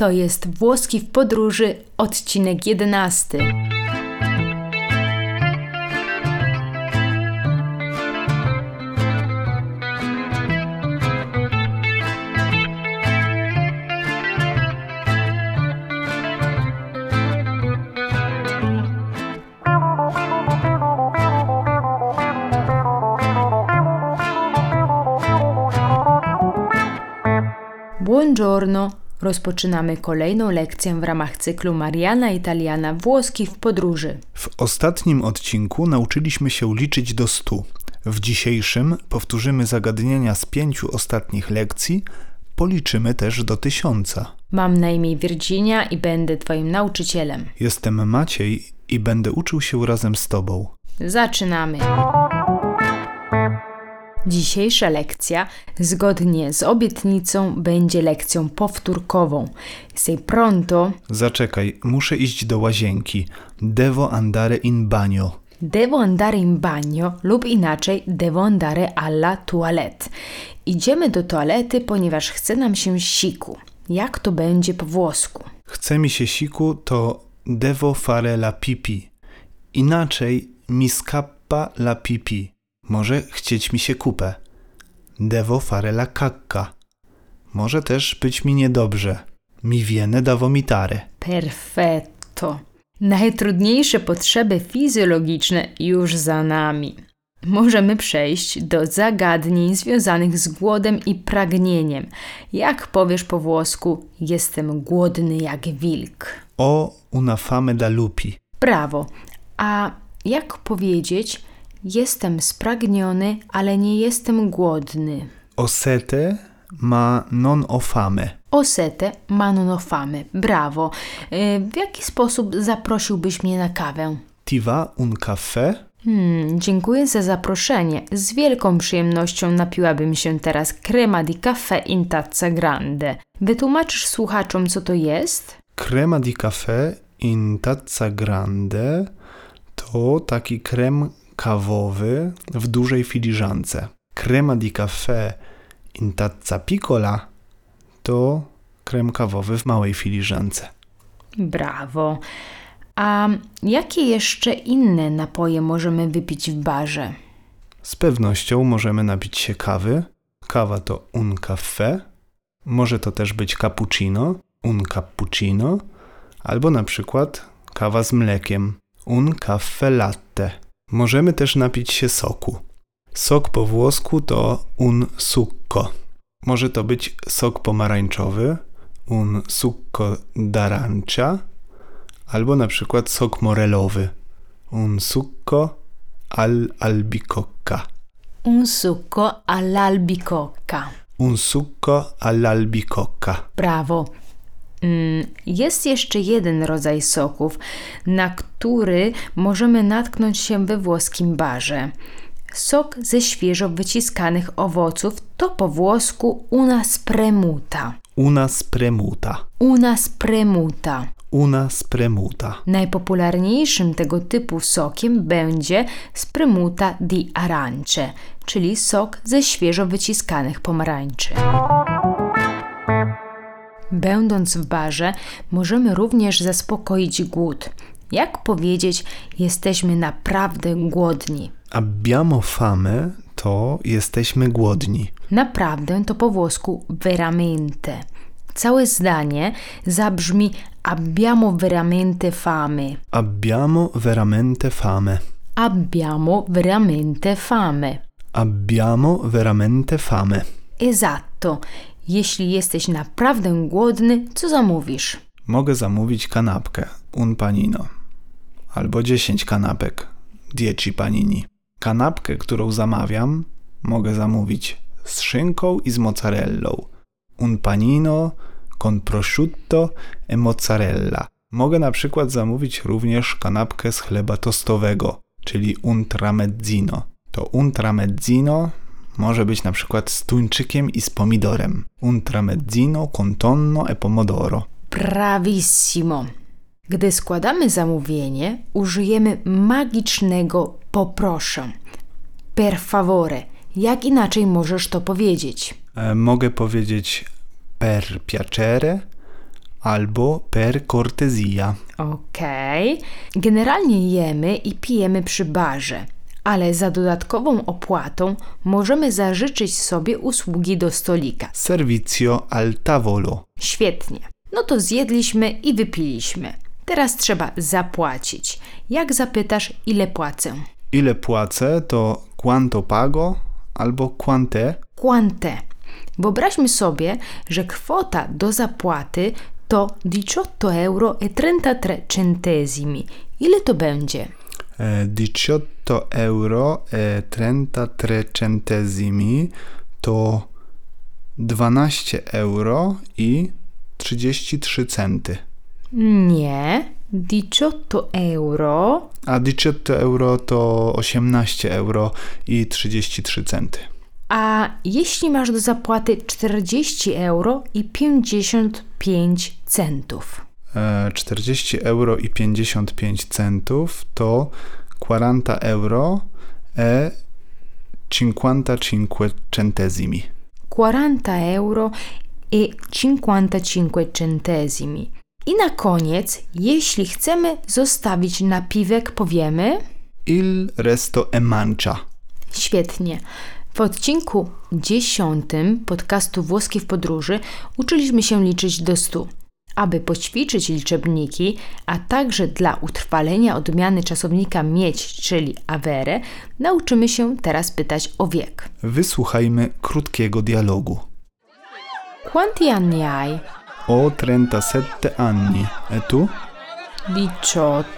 To jest Włoski w podróży, odcinek 11. Buongiorno! Rozpoczynamy kolejną lekcję w ramach cyklu Mariana Italiana Włoski w podróży. W ostatnim odcinku nauczyliśmy się liczyć do stu. W dzisiejszym powtórzymy zagadnienia z pięciu ostatnich lekcji, policzymy też do tysiąca. Mam na imię Virginia i będę Twoim nauczycielem. Jestem Maciej i będę uczył się razem z Tobą. Zaczynamy! Dzisiejsza lekcja, zgodnie z obietnicą, będzie lekcją powtórkową. Sei pronto? Zaczekaj, muszę iść do łazienki. Devo andare in bagno. Devo andare in bagno lub inaczej devo andare alla toilette. Idziemy do toalety, ponieważ chce nam się siku. Jak to będzie po włosku? Chce mi się siku, to devo fare la pipi. Inaczej mi scappa la pipi. Może chcieć mi się kupę. Devo fare la cacca. Może też być mi niedobrze. Mi viene da vomitare. Perfetto. Najtrudniejsze potrzeby fizjologiczne już za nami. Możemy przejść do zagadnień związanych z głodem i pragnieniem. Jak powiesz po włosku, jestem głodny jak wilk. O una fame da lupi. Brawo. A jak powiedzieć, jestem spragniony, ale nie jestem głodny? Ho sete ma non ho fame. Ho sete, ma non ho fame. Brawo. Y, W jaki sposób zaprosiłbyś mnie na kawę? Ti va un caffè? Hmm, dziękuję za zaproszenie. Z wielką przyjemnością napiłabym się teraz crema di caffè in tazza grande. Wytłumaczysz słuchaczom, co to jest? Crema di caffè in tazza grande to taki krem kawowy w dużej filiżance. Crema di caffè in tazza piccola to krem kawowy w małej filiżance. Brawo. A jakie jeszcze inne napoje możemy wypić w barze? Z pewnością możemy napić się kawy. Kawa to un caffè. Może to też być cappuccino, un cappuccino, albo na przykład kawa z mlekiem, un caffè latte. Możemy też napić się soku. Sok po włosku to un succo. Może to być sok pomarańczowy, un succo d'arancia, albo na przykład sok morelowy, un succo al albicocca. Un succo all'albicocca. Un succo all'albicocca. Brawo. Mm, Jest jeszcze jeden rodzaj soków, na który możemy natknąć się we włoskim barze. Sok ze świeżo wyciskanych owoców to po włosku una spremuta. Una spremuta. Una spremuta. Una spremuta. Najpopularniejszym tego typu sokiem będzie spremuta di arance, czyli sok ze świeżo wyciskanych pomarańczy. Będąc w barze, możemy również zaspokoić głód. Jak powiedzieć, jesteśmy naprawdę głodni? Abbiamo fame to jesteśmy głodni. Naprawdę to po włosku veramente. Całe zdanie zabrzmi abbiamo veramente fame. Abbiamo veramente fame. Abbiamo veramente fame. Abbiamo veramente fame. Esatto. Jeśli jesteś naprawdę głodny, co zamówisz? Mogę zamówić kanapkę, un panino. Albo 10 kanapek, dieci panini. Kanapkę, którą zamawiam, mogę zamówić z szynką i z mozzarellą. Un panino con prosciutto e mozzarella. Mogę na przykład zamówić również kanapkę z chleba tostowego, czyli un tramezzino. To un tramezzino może być na przykład z tuńczykiem i z pomidorem. Un tramezzino con tonno e pomodoro. Bravissimo. Gdy składamy zamówienie, użyjemy magicznego poproszę. Per favore. Jak inaczej możesz to powiedzieć? E, mogę powiedzieć per piacere albo per cortesia. Okej. Generalnie jemy i pijemy przy barze, ale za dodatkową opłatą możemy zażyczyć sobie usługi do stolika. Servizio al tavolo. Świetnie. No to zjedliśmy i wypiliśmy. Teraz trzeba zapłacić. Jak zapytasz, ile płacę? Ile płacę to quanto pago albo quante. Quante. Wyobraźmy sobie, że kwota do zapłaty to 18 euro e 33 centesimi. Ile to będzie? E, 18 euro e 33 centesimi to 12 euro i 33 centy. Nie. 18 euro. A 18 euro to 18 euro i 33 centy. A jeśli masz do zapłaty 40 euro i 55 centów? E, 40 euro i 55 centów to 40 euro e 55 centesimi. 40 euro e 55 centesimi. I na koniec, jeśli chcemy zostawić napiwek, powiemy Il resto e mancia. świetnie. W odcinku 10 podcastu Włoskie w podróży uczyliśmy się liczyć do 100. Aby poćwiczyć liczebniki, a także dla utrwalenia odmiany czasownika mieć, czyli avere, nauczymy się teraz pytać o wiek. Wysłuchajmy krótkiego dialogu. Quanti anni hai? Ho 37 anni. E tu? 18.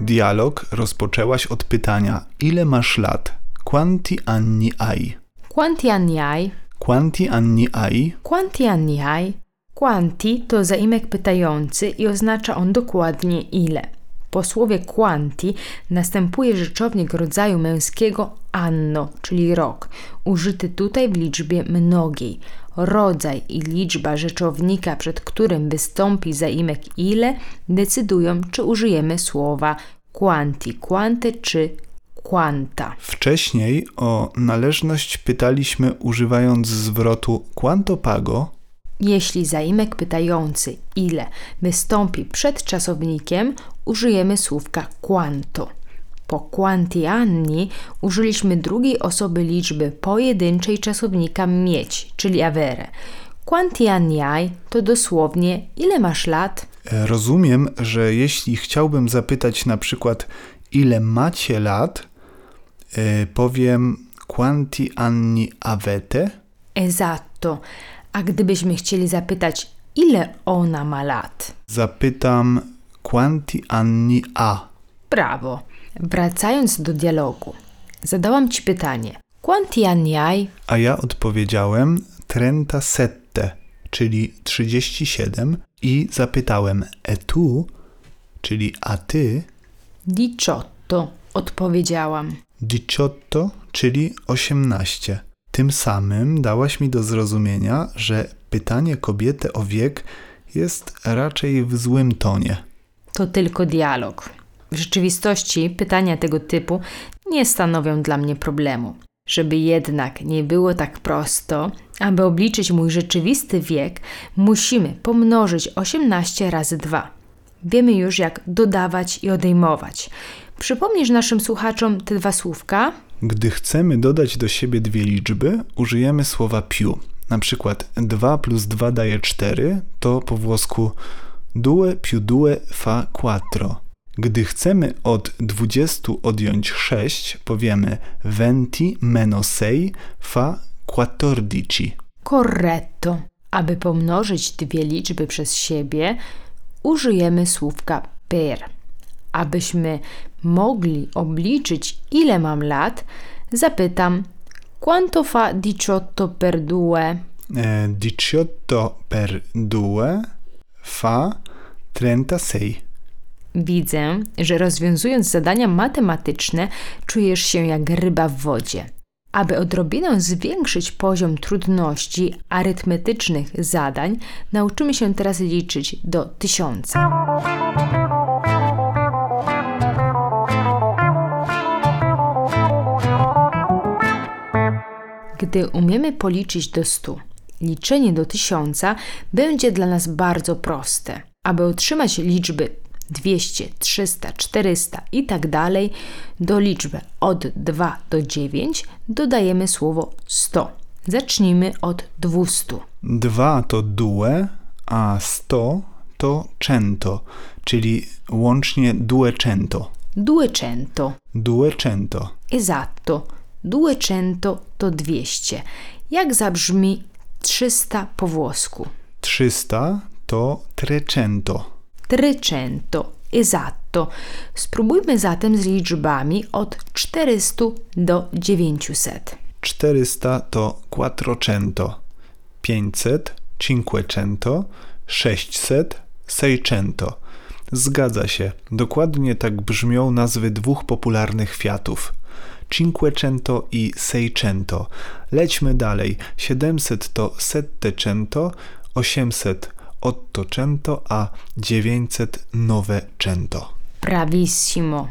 Dialog rozpoczęłaś od pytania: Ile masz lat? Quanti anni hai? Quanti anni hai? Quanti anni hai? Quanti anni hai? Quanti to zaimek pytający i oznacza on dokładnie ile. Po słowie quanti następuje rzeczownik rodzaju męskiego anno, czyli rok, użyty tutaj w liczbie mnogiej. Rodzaj i liczba rzeczownika, przed którym wystąpi zaimek ile, decydują, czy użyjemy słowa quanti, quante czy quanta. Wcześniej o należność pytaliśmy używając zwrotu quanto pago, Jeśli zaimek pytający ile wystąpi przed czasownikiem, użyjemy słówka quanto. Po quanti anni użyliśmy drugiej osoby liczby pojedynczej czasownika mieć, czyli avere. Quanti anni hai to dosłownie ile masz lat? E, Rozumiem, że jeśli chciałbym zapytać na przykład ile macie lat, powiem quanti anni avete, Esatto. A gdybyśmy chcieli zapytać ile ona ma lat? zapytam quanti anni ha. Brawo. Wracając do dialogu. Zadałam ci pytanie. Quanti anni hai? A ja odpowiedziałem 37, czyli 37 i zapytałem e tu, czyli a ty, Diciotto, odpowiedziałam. 18, czyli 18. Tym samym dałaś mi do zrozumienia, że pytanie kobiety o wiek jest raczej w złym tonie. To tylko dialog. W rzeczywistości pytania tego typu nie stanowią dla mnie problemu. Żeby jednak nie było tak prosto, aby obliczyć mój rzeczywisty wiek, musimy pomnożyć 18 razy 2. Wiemy już, jak dodawać i odejmować. Przypomnisz naszym słuchaczom te dwa słówka? Gdy chcemy dodać do siebie dwie liczby, użyjemy słowa più. Na przykład 2 plus 2 daje 4, to po włosku due più due fa quattro. Gdy chcemy od 20 odjąć 6, powiemy 20 meno 6 fa quattordici. Corretto. Aby pomnożyć dwie liczby przez siebie, użyjemy słówka per. Abyśmy mogli obliczyć, ile mam lat, zapytam: Quanto fa 18 per due? E, 18 per 2 fa 36. Widzę, że rozwiązując zadania matematyczne, czujesz się jak ryba w wodzie. Aby odrobinę zwiększyć poziom trudności arytmetycznych zadań, nauczymy się teraz liczyć do tysiąca. Gdy umiemy policzyć do stu liczenie do tysiąca będzie dla nas bardzo proste. Aby otrzymać liczby 200, 300, 400 i tak dalej, do liczby od 2 do 9 dodajemy słowo 100. Zacznijmy od 200. 2 to due, a 100 to cento, czyli łącznie duecento. 200. Duecento. Esatto. 200 to 200. Jak zabrzmi 300 po włosku? 300 to trecento. 300. Esatto. Spróbujmy zatem z liczbami od 400 do 900. 400 to quattrocento. 500 cinquecento. 600 seicento. Zgadza się, dokładnie tak brzmią nazwy dwóch popularnych kwiatów. Cinquecento i Seicento. Lećmy dalej. 700 to Settecento, 800 Ottocento, a 900 Novecento. Bravissimo.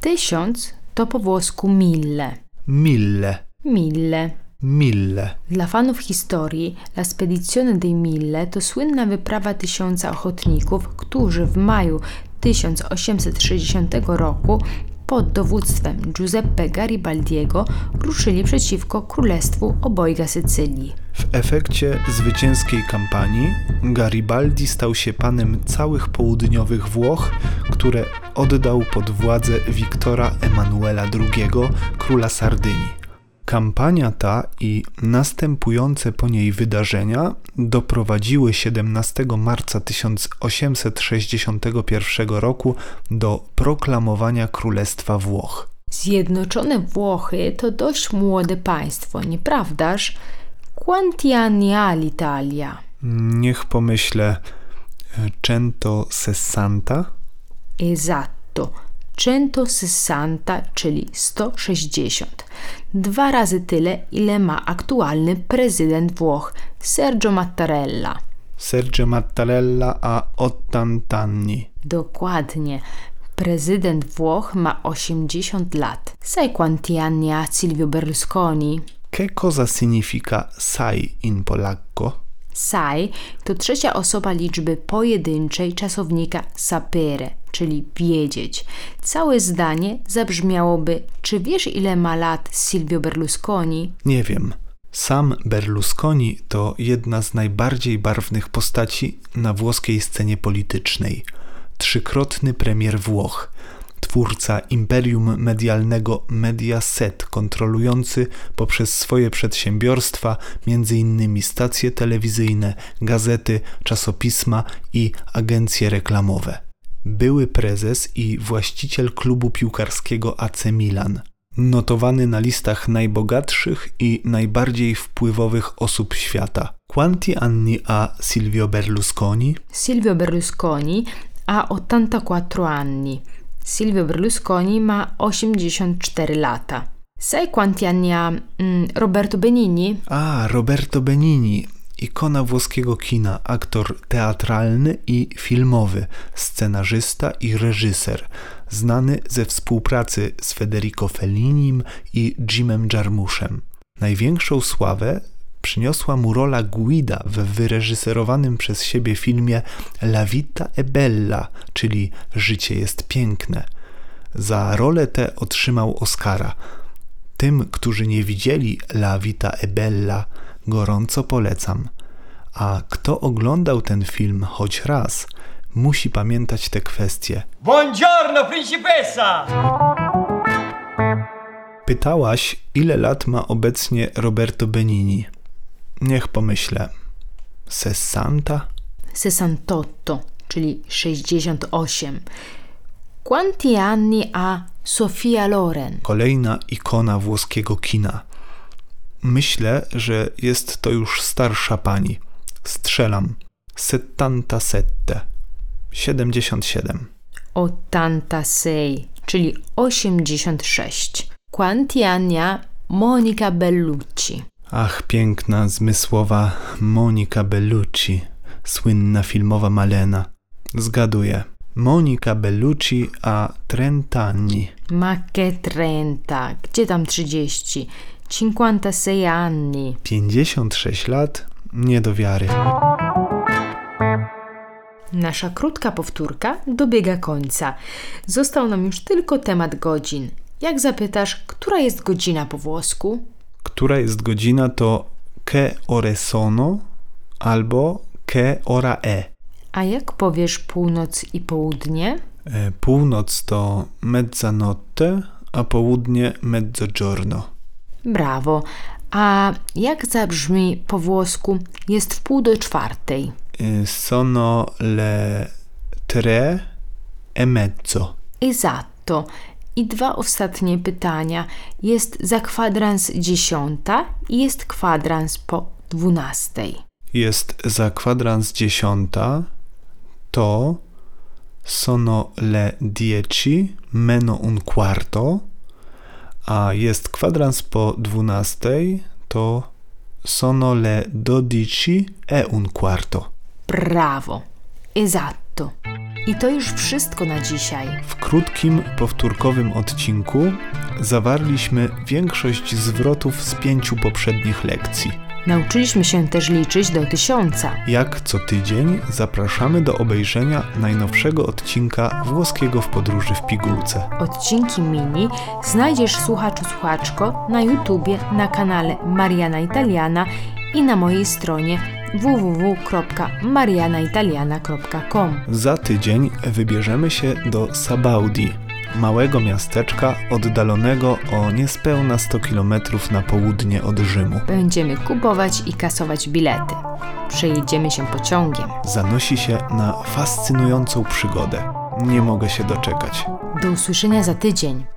1000 to po włosku mille. Mille, Mille. mille. Dla fanów historii, La Spedizione dei Mille to słynna wyprawa tysiąca ochotników, którzy w maju 1860 roku pod dowództwem Giuseppe Garibaldiego ruszyli przeciwko Królestwu Obojga Sycylii. W efekcie zwycięskiej kampanii Garibaldi stał się panem całych południowych Włoch, które oddał pod władzę Wiktora Emanuela II, króla Sardynii. Kampania ta i następujące po niej wydarzenia doprowadziły 17 marca 1861 roku do proklamowania Królestwa Włoch. Zjednoczone Włochy to dość młode państwo, nieprawdaż? Quanti anni ha l'Italia? Niech pomyślę, cento sessanta? Esatto, 160, czyli 160. Dwa razy tyle, ile ma aktualny prezydent Włoch, Sergio Mattarella. Sergio Mattarella a 80 anni. Dokładnie. Prezydent Włoch ma 80 lat. Sai quanti anni ha Silvio Berlusconi? Che cosa significa sai in polacco? Sai to trzecia osoba liczby pojedynczej czasownika sapere, czyli wiedzieć. Całe zdanie zabrzmiałoby: Czy wiesz, ile ma lat Silvio Berlusconi? Nie wiem. Sam Berlusconi to jedna z najbardziej barwnych postaci na włoskiej scenie politycznej. Trzykrotny premier Włoch, twórca imperium medialnego Mediaset, kontrolujący poprzez swoje przedsiębiorstwa m.in. stacje telewizyjne, gazety, czasopisma i agencje reklamowe. Były prezes i właściciel klubu piłkarskiego AC Milan. Notowany na listach najbogatszych i najbardziej wpływowych osób świata. Quanti anni ha Silvio Berlusconi? Silvio Berlusconi ha 84 anni. Silvio Berlusconi ma 84 lata. Sai quanti anni ha mm, Roberto Benigni? A, Roberto Benigni, ikona włoskiego kina, aktor teatralny i filmowy, scenarzysta i reżyser, znany ze współpracy z Federico Fellinim i Jimem Jarmuszem. Największą sławę przyniosła mu rola Guida w wyreżyserowanym przez siebie filmie La vita è bella, czyli Życie jest piękne. Za rolę tę otrzymał Oscara. Tym, którzy nie widzieli La vita è bella, gorąco polecam. A kto oglądał ten film choć raz, musi pamiętać te kwestie. Buongiorno, principessa! Pytałaś, ile lat ma obecnie Roberto Benini. Niech pomyślę. Sessanta? 68, czyli 68. Quanti anni ha Sofia Loren? Kolejna ikona włoskiego kina. Myślę, że jest to już starsza pani. Strzelam. Settantasette. 77. 86, czyli 86. Quanti anni ha Monica Bellucci? Ach, piękna, zmysłowa Monika Bellucci, słynna filmowa Malena. Zgaduję. Monika Bellucci a 30 anni. Ma che 30, gdzie tam 30? 56 anni. 56 lat? Nie do wiary. Nasza krótka powtórka dobiega końca. Został nam już tylko temat godzin. Jak zapytasz, która jest godzina po włosku? Która jest godzina to che ore sono albo che ora è. A jak powiesz północ i południe? E, Północ to mezzanotte, a południe mezzogiorno. Brawo. A jak zabrzmi po włosku jest w pół do czwartej? E, Sono le tre e mezzo. Esatto. I dwa ostatnie pytania. Jest za kwadrans dziesiąta i jest kwadrans po dwunastej. Jest za kwadrans dziesiąta, to sono le dieci meno un quarto, a jest kwadrans po dwunastej, to sono le dodici e un quarto. Brawo. Esatto. I to już wszystko na dzisiaj. W krótkim, powtórkowym odcinku zawarliśmy większość zwrotów z pięciu poprzednich lekcji. Nauczyliśmy się też liczyć do tysiąca. Jak co tydzień zapraszamy do obejrzenia najnowszego odcinka włoskiego w podróży w pigułce. Odcinki mini znajdziesz słuchaczu słuchaczko na YouTubie na kanale Mariana Italiana i na mojej stronie www.marianaitaliana.com. Za tydzień wybierzemy się do Sabaudi, małego miasteczka oddalonego o niespełna 100 km na południe od Rzymu. Będziemy kupować i kasować bilety. Przejedziemy się pociągiem. Zanosi się na fascynującą przygodę. Nie mogę się doczekać. Do usłyszenia za tydzień.